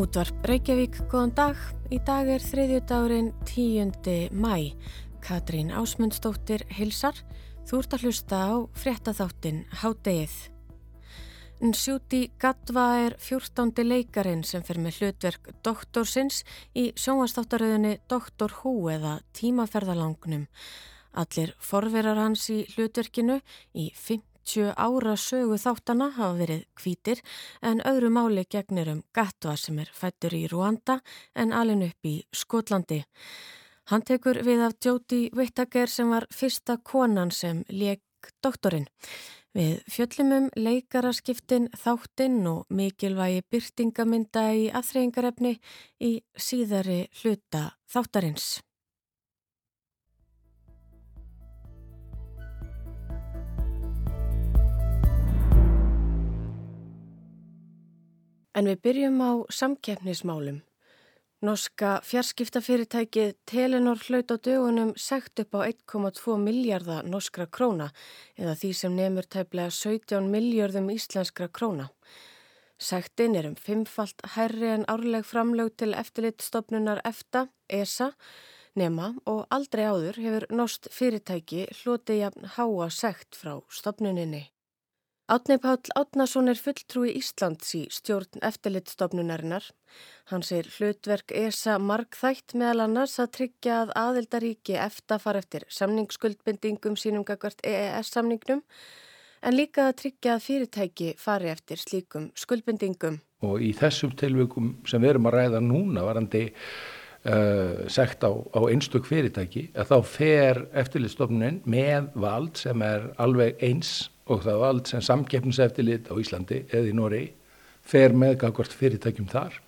Útvarp Reykjavík, góðan dag. Í dag er þriðjudagurinn 10. mæ. Katrín Ásmundsdóttir hilsar. Þú ert að hlusta á fréttaþáttin Hádegið. Nsjúti Gatva er 14. leikarin sem fer með hlutverk doktorsins í sjónvastáttaröðunni Doktor Hú eða tímaferðalangnum. Allir forverar hans í hlutverkinu í 5. 50 ára sögu þáttana hafa verið kvítir en öðru máli gegnir um Gatva sem er fættur í Ruanda en alin upp í Skotlandi. Hann tekur við af Jóti Whittaker sem var fyrsta konan sem leik doktorinn. Við fjöllumum leikaraskiptin þáttinn og mikilvægi byrtingamynda í aðþreyingarefni í síðari hluta þáttarins. En við byrjum á samkeppnismálum. Norska fjarskiptafyrirtækið Telenor hlaut á dögunum segt upp á 1,2 miljardar norskra króna eða því sem nefnur tæplega 17 miljardum íslenskra króna. Segtin er um fimmfalt hærri en árleg framlög til eftirlitstofnunar EFTA, ESA, nema og aldrei áður hefur norsk fyrirtæki hloti jafn háa segt frá stofnuninni. Átni Páll Átnason er fulltrúi Íslands í stjórn eftirlitstofnunarinnar. Hans er hlutverk ESA markþætt meðal annars að tryggja að aðildaríki eftir far eftir samningsskuldbindingum sínum gagvart EES-samningnum en líka að tryggja að fyrirtæki fari eftir slíkum skuldbindingum. Og í þessum tilvökum sem við erum að ræða núna varandi uh, sekt á, á einstök fyrirtæki að þá fer eftirlitstofnunin með vald sem er alveg eins og það var allt sem samkeppniseftilit á Íslandi eða í Noregi fer með gagvart fyrirtækjum þar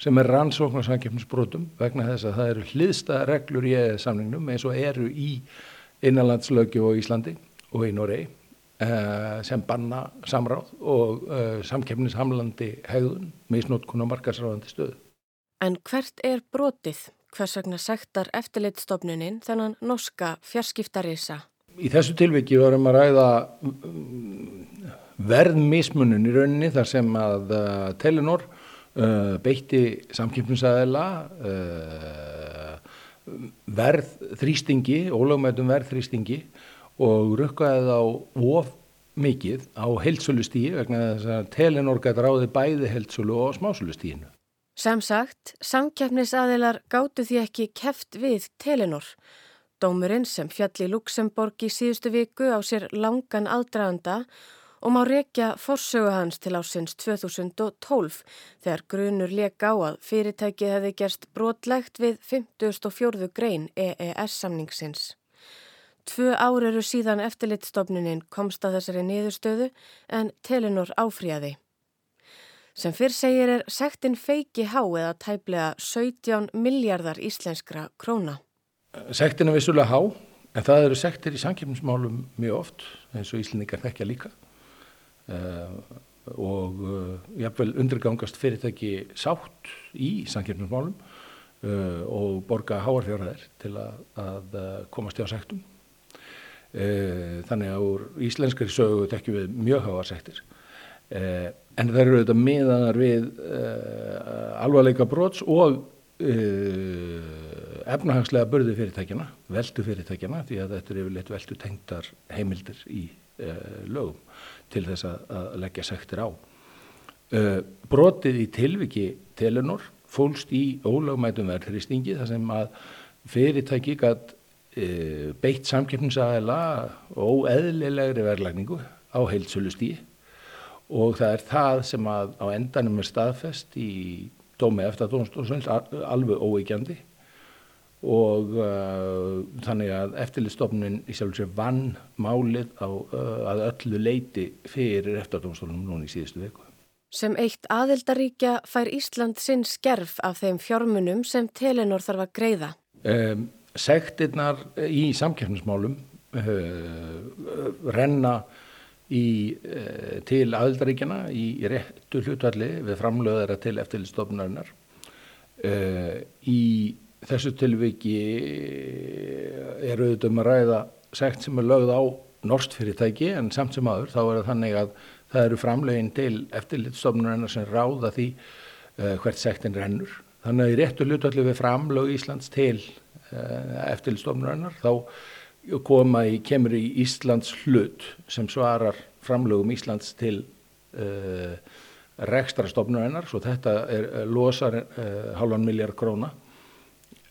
sem er rannsókn á samkeppnisbrotum vegna þess að það eru hliðstaða reglur í eða samningnum eins og eru í innanlandslögju á Íslandi og í Noregi uh, sem banna samráð og uh, samkeppnishamlandi hegðun með snótkun og markarsráðandi stöðu. En hvert er brotið? Hvers vegna sektar eftirlitstofnunin þennan norska fjarskiptarisa? Í þessu tilviki varum að ræða mm, verðmismunum í rauninni þar sem að uh, Telenor uh, beitti samkipnusæðila uh, verðþrýstingi, ólögmætum verðþrýstingi og rukkaði þá of mikið á heilsulustíi vegna þess að Telenor gæti ráði bæði heilsulu og smásulutíinu. Sem sagt, samkjafnisaðilar gáttu því ekki keft við Telenor Dómurinn sem fjalli Luxemborg í síðustu viku á sér langan aðdraganda og má rekja forsögu hans til ásins 2012 þegar grunur leik á að fyrirtæki hefði gerst brotlegt við 54. grein EES-samningsins. Tvö ár eru síðan eftirlitstofnunin komst að þessari niðurstöðu en Telenor áfríði. Sem fyrr segir er sektin feiki há eða tæplega 17 miljardar íslenskra króna. Sektin er vissulega há, en það eru sektir í sankjöfnismálum mjög oft, eins og Íslendingar þekkja líka. Uh, og uh, jáfnveil undirgangast fyrirtæki sátt í sankjöfnismálum uh, og borga háarfjörðar til að, að komast hjá sektum. Þannig að úr íslenskari sögu tekjum við mjög háar sektir. En það eru auðvitað miðanar við alvarleika brots og efnahagslega börðu fyrirtækjana, veldu fyrirtækjana því að þetta er yfirleitt veldu tengdar heimildir í uh, lögum til þess að, að leggja sektir á. Uh, brotið í tilviki telunor fólst í ólögmætum verðhrýstingi þar sem að fyrirtæki gætt uh, beitt samkeppnisaðila og eðlilegri verðlækningu á heilsulustíi og það er það sem að á endanum er staðfest í dómi eftir að dómstofsvöld alveg óeikjandi og uh, þannig að eftirlistofnun í sjálf og sér vann málið á, uh, að öllu leiti fyrir eftirdómstofnum núna í síðustu veku. Sem eitt aðildaríkja fær Ísland sinn skerf af þeim fjármunum sem Telenor þarf að greiða. Um, sektirnar í samkjörnusmálum uh, renna í, uh, til aðildaríkjana í réttu hlutvalli við framlöðara til eftirlistofnunarinnar uh, í þessu tilviki er auðvitað um að ræða sekt sem er lögð á norsk fyrirtæki en samt sem aður þá er það þannig að það eru framlegin til eftirlitstofnunarinn sem ráða því uh, hvert sektin rennur. Þannig að í réttu hlutallu við framlög Íslands til uh, eftirlistofnurinnar þá koma í, kemur í Íslands hlut sem svarar framlögum Íslands til uh, rekstra stofnurinnar, svo þetta er, losar halvan miljard króna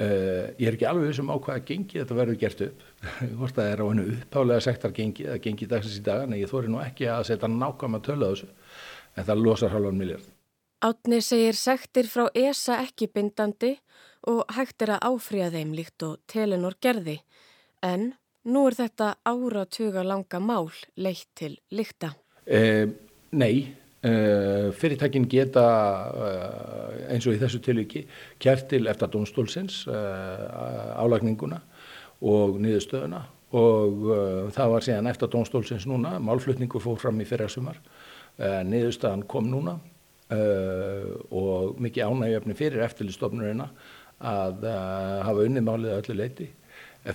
Uh, ég er ekki alveg vissum á hvaða gengi þetta verður gert upp hvort það er á hennu upphálega sektar gengi eða gengi dagsins í dagan en ég þóri nú ekki að setja nákvæm að tölu þessu en það losar halvan miljard Átni segir sektir frá ESA ekki bindandi og hægt er að áfriða þeim líkt og Telenor gerði en nú er þetta áratuga langa mál leitt til líkta uh, Nei Uh, fyrirtækin geta uh, eins og í þessu tilviki kjært til eftir domstólsins uh, álagninguna og niðurstöðuna. Og það var síðan eftir domstólsins núna málflutningu fór fram í fyrra sumar niðurstöðan kom núna og mikið ánægjöfni fyrir eftirlistofnurina að hafa unni málið að öllu leiti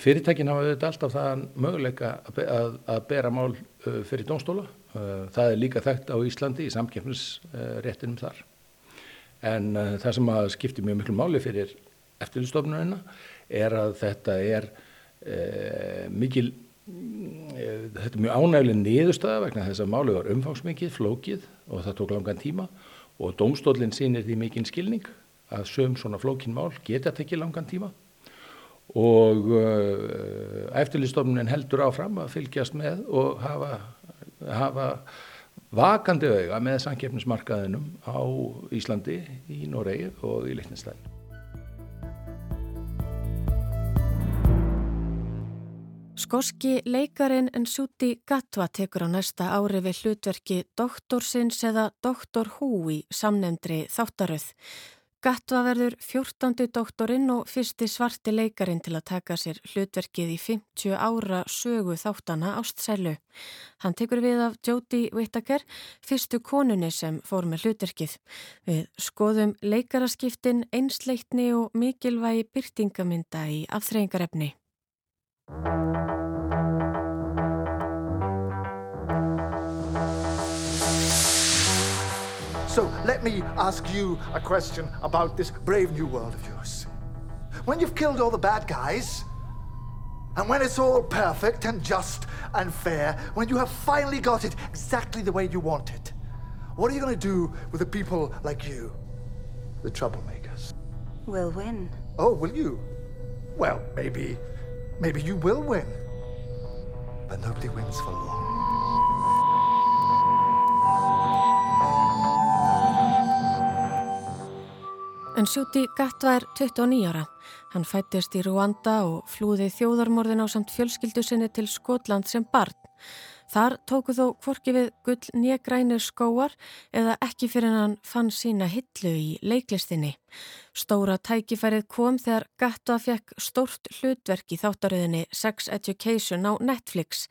fyrirtækin hafa auðvitað alltaf það möguleika að, bera mál fyrir domstóla Eh, það er líka þekkt á Íslandi í samkeppnisréttinum þar. En uh, það sem að skipti mjög miklu máli fyrir eftirlustofnunina er að þetta er uh, mikil, þetta er mjög ánægileg niðurstaða vegna þess að máli var umfangsmikið, flókið og það tók langan tíma og domstólinn sínir því mikinn skilning að söm svona flókin mál geta tekið langan tíma og eftirlustofnunin heldur áfram að fylgjast með og hafa hafa vakandi auða með samkeppnismarkaðinum á Íslandi, í Noregi og í Lichtenstein. Skoski leikarin Nsuti Gatwa tekur á næsta ári við hlutverki doktorsins eða doktor Hú í samnefndri þáttaröð. Gatva verður 14. doktorinn og fyrsti svarti leikarin til að taka sér hlutverkið í 50 ára sögu þáttana ástsælu. Hann tekur við af Jóti Whittaker, fyrstu konunni sem fór með hlutverkið. Við skoðum leikaraskiptin, einsleitni og mikilvægi byrtingamynda í afþreyingarefni. So let me ask you a question about this brave new world of yours. When you've killed all the bad guys, and when it's all perfect and just and fair, when you have finally got it exactly the way you want it, what are you going to do with the people like you? The troublemakers. We'll win. Oh, will you? Well, maybe, maybe you will win. But nobody wins for long. En Sjúti Gatva er 29 ára. Hann fættist í Rwanda og flúði þjóðarmorðin á samt fjölskyldu sinni til Skotland sem barn. Þar tóku þó kvorki við gull nýjagrænir skóar eða ekki fyrir hann fann sína hillu í leiklistinni. Stóra tækifærið kom þegar Gatva fekk stórt hlutverk í þáttaröðinni Sex Education á Netflix.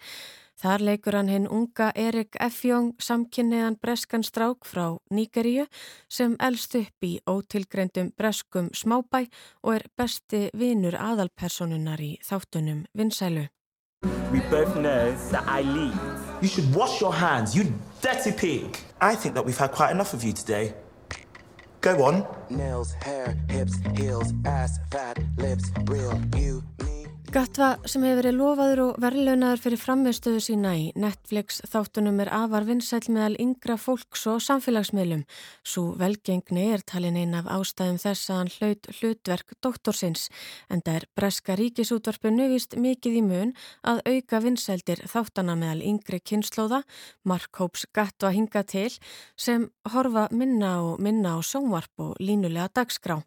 Þar leikur hann hinn unga Erik Effjong samkynniðan breskan strák frá Níkeríu sem elst upp í ótilgreyndum breskum smábæ og er besti vinur aðalpersonunar í þáttunum vinsælu. We both know that I lead. You should wash your hands, you dirty pig. I think that we've had quite enough of you today. Go on. Nails, hair, hips, heels, ass, fat, lips, real, you, me. Gatva sem hefur verið lofaður og verðlaunaður fyrir frammeðstöðu sína í Netflix þáttunum er afar vinsæl meðal yngra fólks og samfélagsmiðlum. Svo velgengni er talin einn af ástæðum þess að hann hlaut hlutverk doktorsins en það er Breska ríkisútvarpinu vist mikið í mun að auka vinsældir þáttana meðal yngri kynnslóða, Mark Hóps Gatva hinga til sem horfa minna og minna á sjónvarp og línulega dagskrá.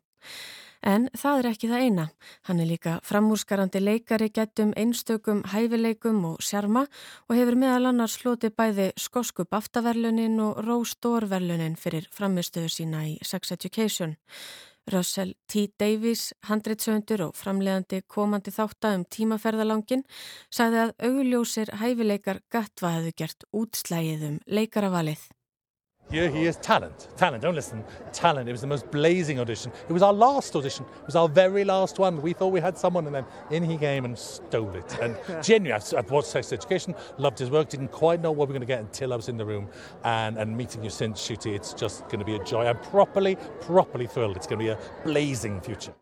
En það er ekki það eina. Hann er líka framúrskarandi leikari getum einstökum hæfileikum og sjarma og hefur meðal annars sloti bæði skosku baftaverlunin og Rósdórverlunin fyrir framistöðu sína í Sex Education. Russell T. Davies, handreitsöndur og framlegandi komandi þátta um tímaferðalangin, sagði að augljósir hæfileikar Gatva hefðu gert útslægið um leikaravalið. Here he is, talent, talent, don't listen, talent. It was the most blazing audition. It was our last audition. It was our very last one. We thought we had someone and then in he came and stole it. And genuinely, I've watched Sex Education, loved his work, didn't quite know what we were going to get until I was in the room. And, and meeting you since, Shooty, it's just going to be a joy. I'm properly, properly thrilled. It's going to be a blazing future.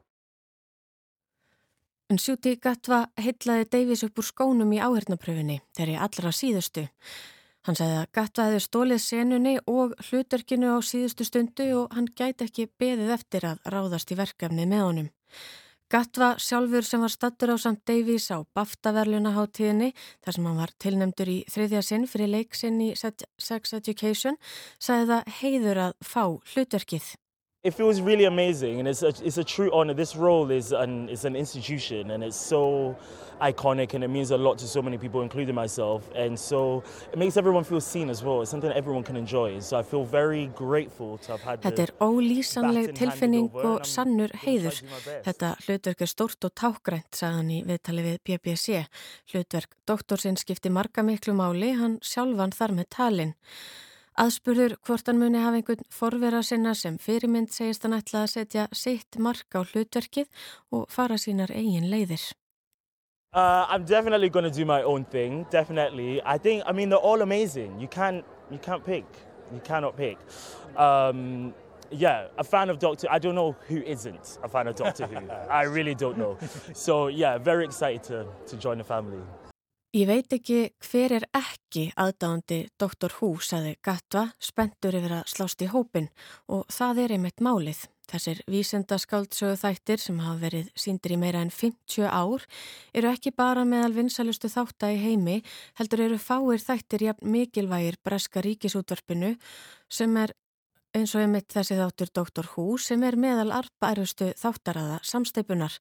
En Shooty Gatva heitlaði Davies upp úr skónum í áhernapröfunni, þeirri allra síðustu. Hann sagði að Gatta hefði stólið senunni og hlutverkinu á síðustu stundu og hann gæti ekki beðið eftir að ráðast í verkefni með honum. Gattva sjálfur sem var stattur á samt Davies á Baftaverlunaháttíðinni þar sem hann var tilnemdur í þriðja sinn fyrir leiksinn í Sex Education sagði það heiður að fá hlutverkið. It feels really amazing and it's a, it's a true honor. This role is an, is an institution and it's so iconic and it means a lot to so many people, including myself. And so it makes everyone feel seen as well. It's something that everyone can enjoy. So I feel very grateful to have had Þetta er ólýsanleg tilfinning og sannur heiður. Þetta hlutverk er stort og tákgrænt, sagði hann í viðtali við BBC. Hlutverk doktorsinn skipti marga miklu máli, hann sjálfan þar með talinn. Aðspurður hvort hann muni hafa einhvern forvera sinna sem fyrirmynd segist hann ætla að setja sitt mark á hlutverkið og fara sínar eigin leiðir. Uh, I'm definitely going to do my own thing, definitely. I think, I mean, they're all amazing. You can't, you can't pick. You cannot pick. Um, yeah, a fan of Doctor I don't know who isn't a fan of Doctor Who. I really don't know. So yeah, very excited to, to join the family. Ég veit ekki hver er ekki aðdáðandi Dr. Who, saði Gatva, spendur yfir að slást í hópin og það er einmitt málið. Þessir vísendaskáldsögu þættir sem hafa verið síndir í meira en 50 ár eru ekki bara meðal vinsalustu þátta í heimi, heldur eru fáir þættir jafn mikilvægir breska ríkisútvarpinu sem er eins og einmitt þessi þáttur Dr. Who sem er meðal arbærustu þáttaraða samsteipunar.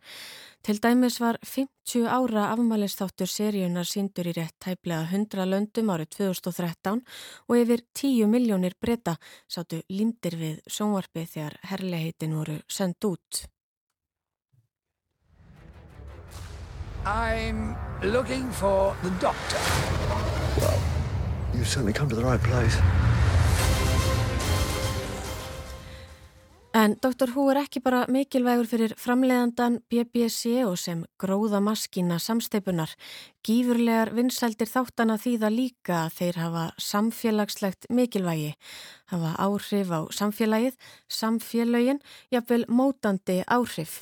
Til dæmis var 50 ára afmælistáttur seríunar síndur í rétt tæplega 100 löndum árið 2013 og yfir 10 miljónir breyta sáttu lindir við sjónvarpi þegar herleheitin voru sendt út. I'm looking for the doctor. Well, you've certainly come to the right place. En Dr. Who er ekki bara mikilvægur fyrir framleiðandan BBC og sem gróða maskína samsteipunar. Gífurlegar vinsældir þáttana þýða líka að þeir hafa samfélagslegt mikilvægi, hafa áhrif á samfélagið, samfélögin, jafnvel mótandi áhrif.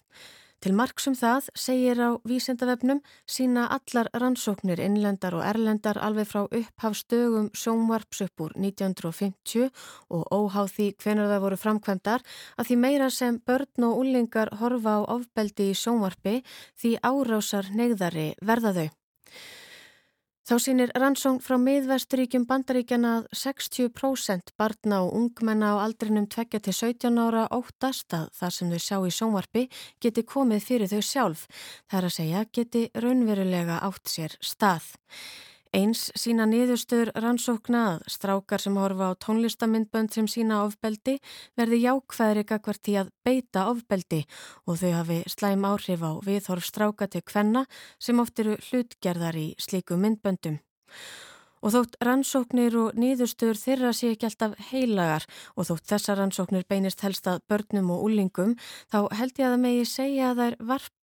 Til marksum það segir á vísendavefnum sína allar rannsóknir innlendar og erlendar alveg frá upphafstögum sjónvarps upp úr 1950 og óháð því hvenar það voru framkvæmdar að því meira sem börn og úlingar horfa á ofbeldi í sjónvarpi því árásar neyðari verða þau. Þá sínir rannsóng frá miðvesturíkjum bandaríkjana að 60% barna og ungmenna á aldrinum 2-17 ára óttast að það sem þau sjá í sjónvarpi geti komið fyrir þau sjálf. Það er að segja geti raunverulega átt sér stað. Eins sína niðurstöður rannsókna að strákar sem horfa á tónlistamindbönd sem sína ofbeldi verði jákvæðri gagvart í að beita ofbeldi og þau hafi slæm áhrif á viðhorf stráka til kvenna sem oft eru hlutgerðar í slíku myndböndum. Og þótt rannsóknir og nýðustur þeirra sé ekki alltaf heilagar og þótt þessar rannsóknir beinist helst að börnum og úlingum þá held ég að það megi segja að þær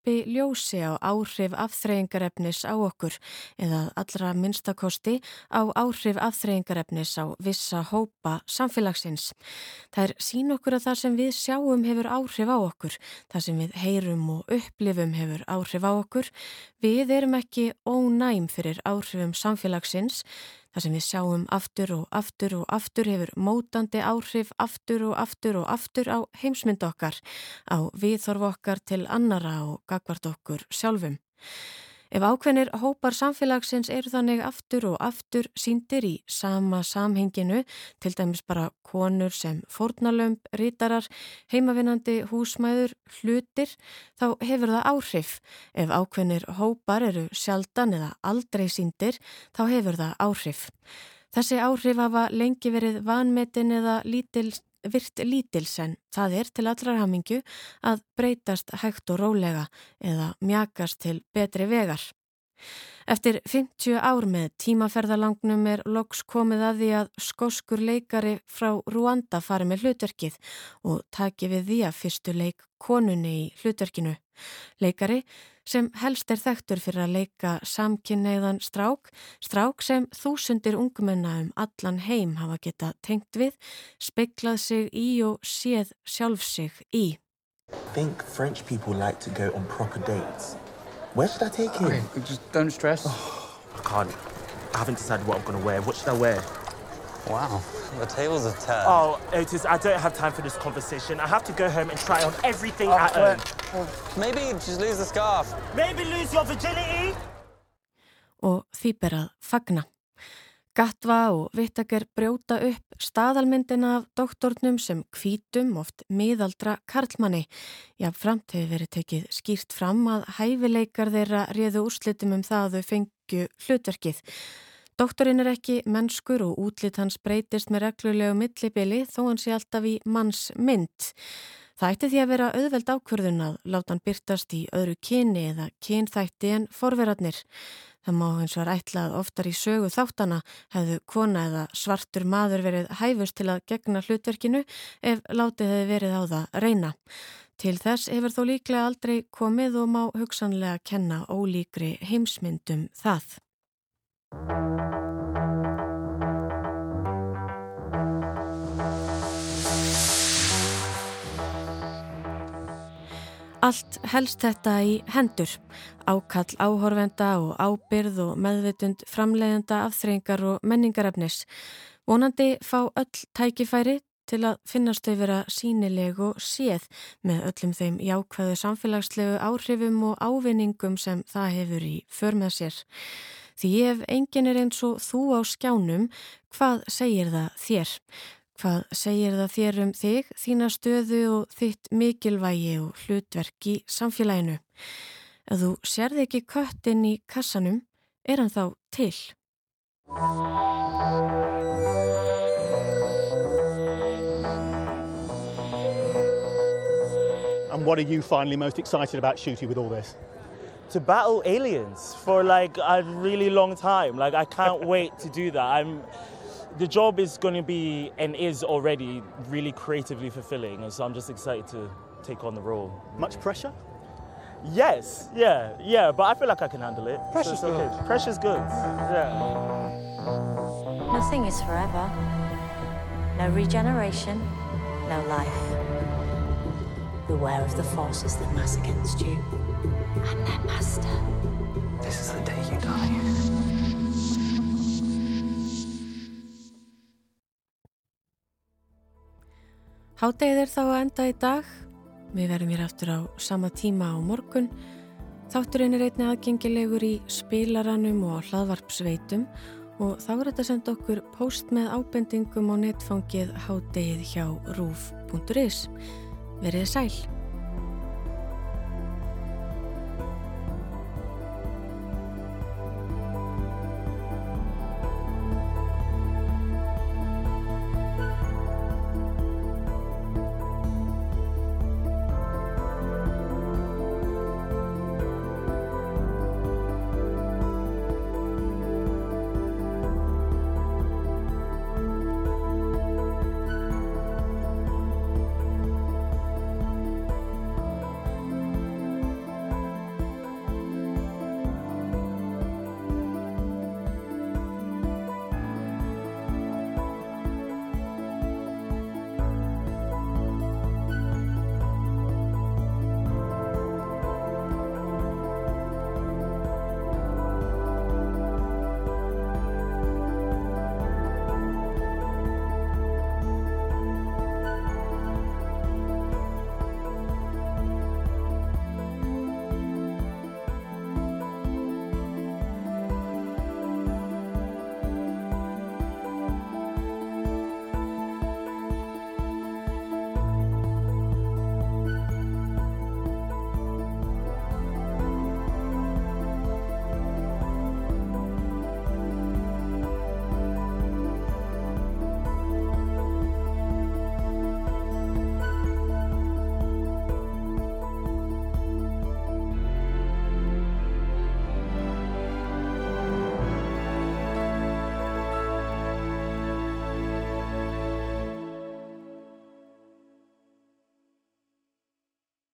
varpi ljósi á áhrif afþreyingarefnis á okkur eða allra minnstakosti á áhrif afþreyingarefnis á vissa hópa samfélagsins. Það er sín okkur að það sem við sjáum hefur áhrif á okkur, það sem við heyrum og upplifum hefur áhrif á okkur. Við erum ekki ónæm fyrir áhrifum samfélagsins Það sem við sjáum aftur og aftur og aftur hefur mótandi áhrif aftur og aftur og aftur á heimsmynd okkar, á viðþorf okkar til annara og gagvart okkur sjálfum. Ef ákveðnir hópar samfélagsins eru þannig aftur og aftur síndir í sama samhenginu, til dæmis bara konur sem fórnalömp, rítarar, heimavinnandi húsmæður, hlutir, þá hefur það áhrif. Ef ákveðnir hópar eru sjaldan eða aldrei síndir, þá hefur það áhrif. Þessi áhrif hafa lengi verið vanmetin eða lítils virt lítils en það er til allrar hamingu að breytast hægt og rólega eða mjakast til betri vegar. Eftir 50 ár með tímaferðalangnum er loks komið að því að skoskur leikari frá Ruanda fari með hlutverkið og taki við því að fyrstu leik konunni í hlutverkinu. Leikari sem helst er þekktur fyrir að leika samkynneiðan strák, strák sem þúsundir ungmenna um allan heim hafa geta tengt við, speiklað sig í og séð sjálf sig í. think French people like to go on proper dates. Where should I take him? Okay, just don't stress. I can't. I haven't decided what I'm gonna wear. What should I wear? Wow, the tables have turned. Oh, Otis, I don't have time for this conversation. I have to go home and try on everything at home. Maybe just lose the scarf. Maybe lose your virginity? Og því ber að fagna. Gatva og Vittager brjóta upp staðalmyndina af doktornum sem kvítum oft miðaldra karlmanni. Já, framt hefur verið tekið skýrt fram að hæfileikar þeirra réðu úrslitum um það að þau fengju hlutverkið. Doktorinn er ekki mennskur og útlit hans breytist með reglulegu millibili þó hann sé alltaf í manns mynd. Það ætti því að vera auðveld ákvörðun að láta hann byrtast í öðru kyni eða kynþætti en forverarnir. Það má eins og er ætlað oftar í sögu þáttana hefðu kona eða svartur maður verið hæfust til að gegna hlutverkinu ef látið hefði verið á það reyna. Til þess hefur þó líklega aldrei komið og má hugsanlega kenna ólíkri heimsmyndum það. Allt helst þetta í hendur, ákall áhorfenda og ábyrð og meðvitund framleiðenda afþreyingar og menningarefnis. Vonandi fá öll tækifæri til að finnast þau vera sínileg og séð með öllum þeim jákvæðu samfélagslegu áhrifum og ávinningum sem það hefur í för með sér. Því ef engin er eins og þú á skjánum, hvað segir það þér? Hvað segir það þér um þig, þína stöðu og þitt mikilvægi og hlutverk í samfélaginu? Ef þú sérði ekki köttin í kassanum, er hann þá til? And what are you finally most excited about shooting with all this? To battle aliens for like a really long time. Like I can't wait to do that. I'm the job is going to be and is already really creatively fulfilling and so I'm just excited to take on the role. Much pressure? Yes, yeah, yeah, but I feel like I can handle it. Pressure's so it's okay. good. Pressure's good. Yeah. Nothing is forever. No regeneration, no life. Beware of the forces that mass against you and their master. This is the day you die. Hádegið er þá að enda í dag. Við verðum hér aftur á sama tíma á morgun. Þátturinn er einni aðgengilegur í spilaranum og hlaðvarpsveitum og þá er þetta að senda okkur post með ábendingum á netfangið hádegið hjá rúf.is. Verið sæl!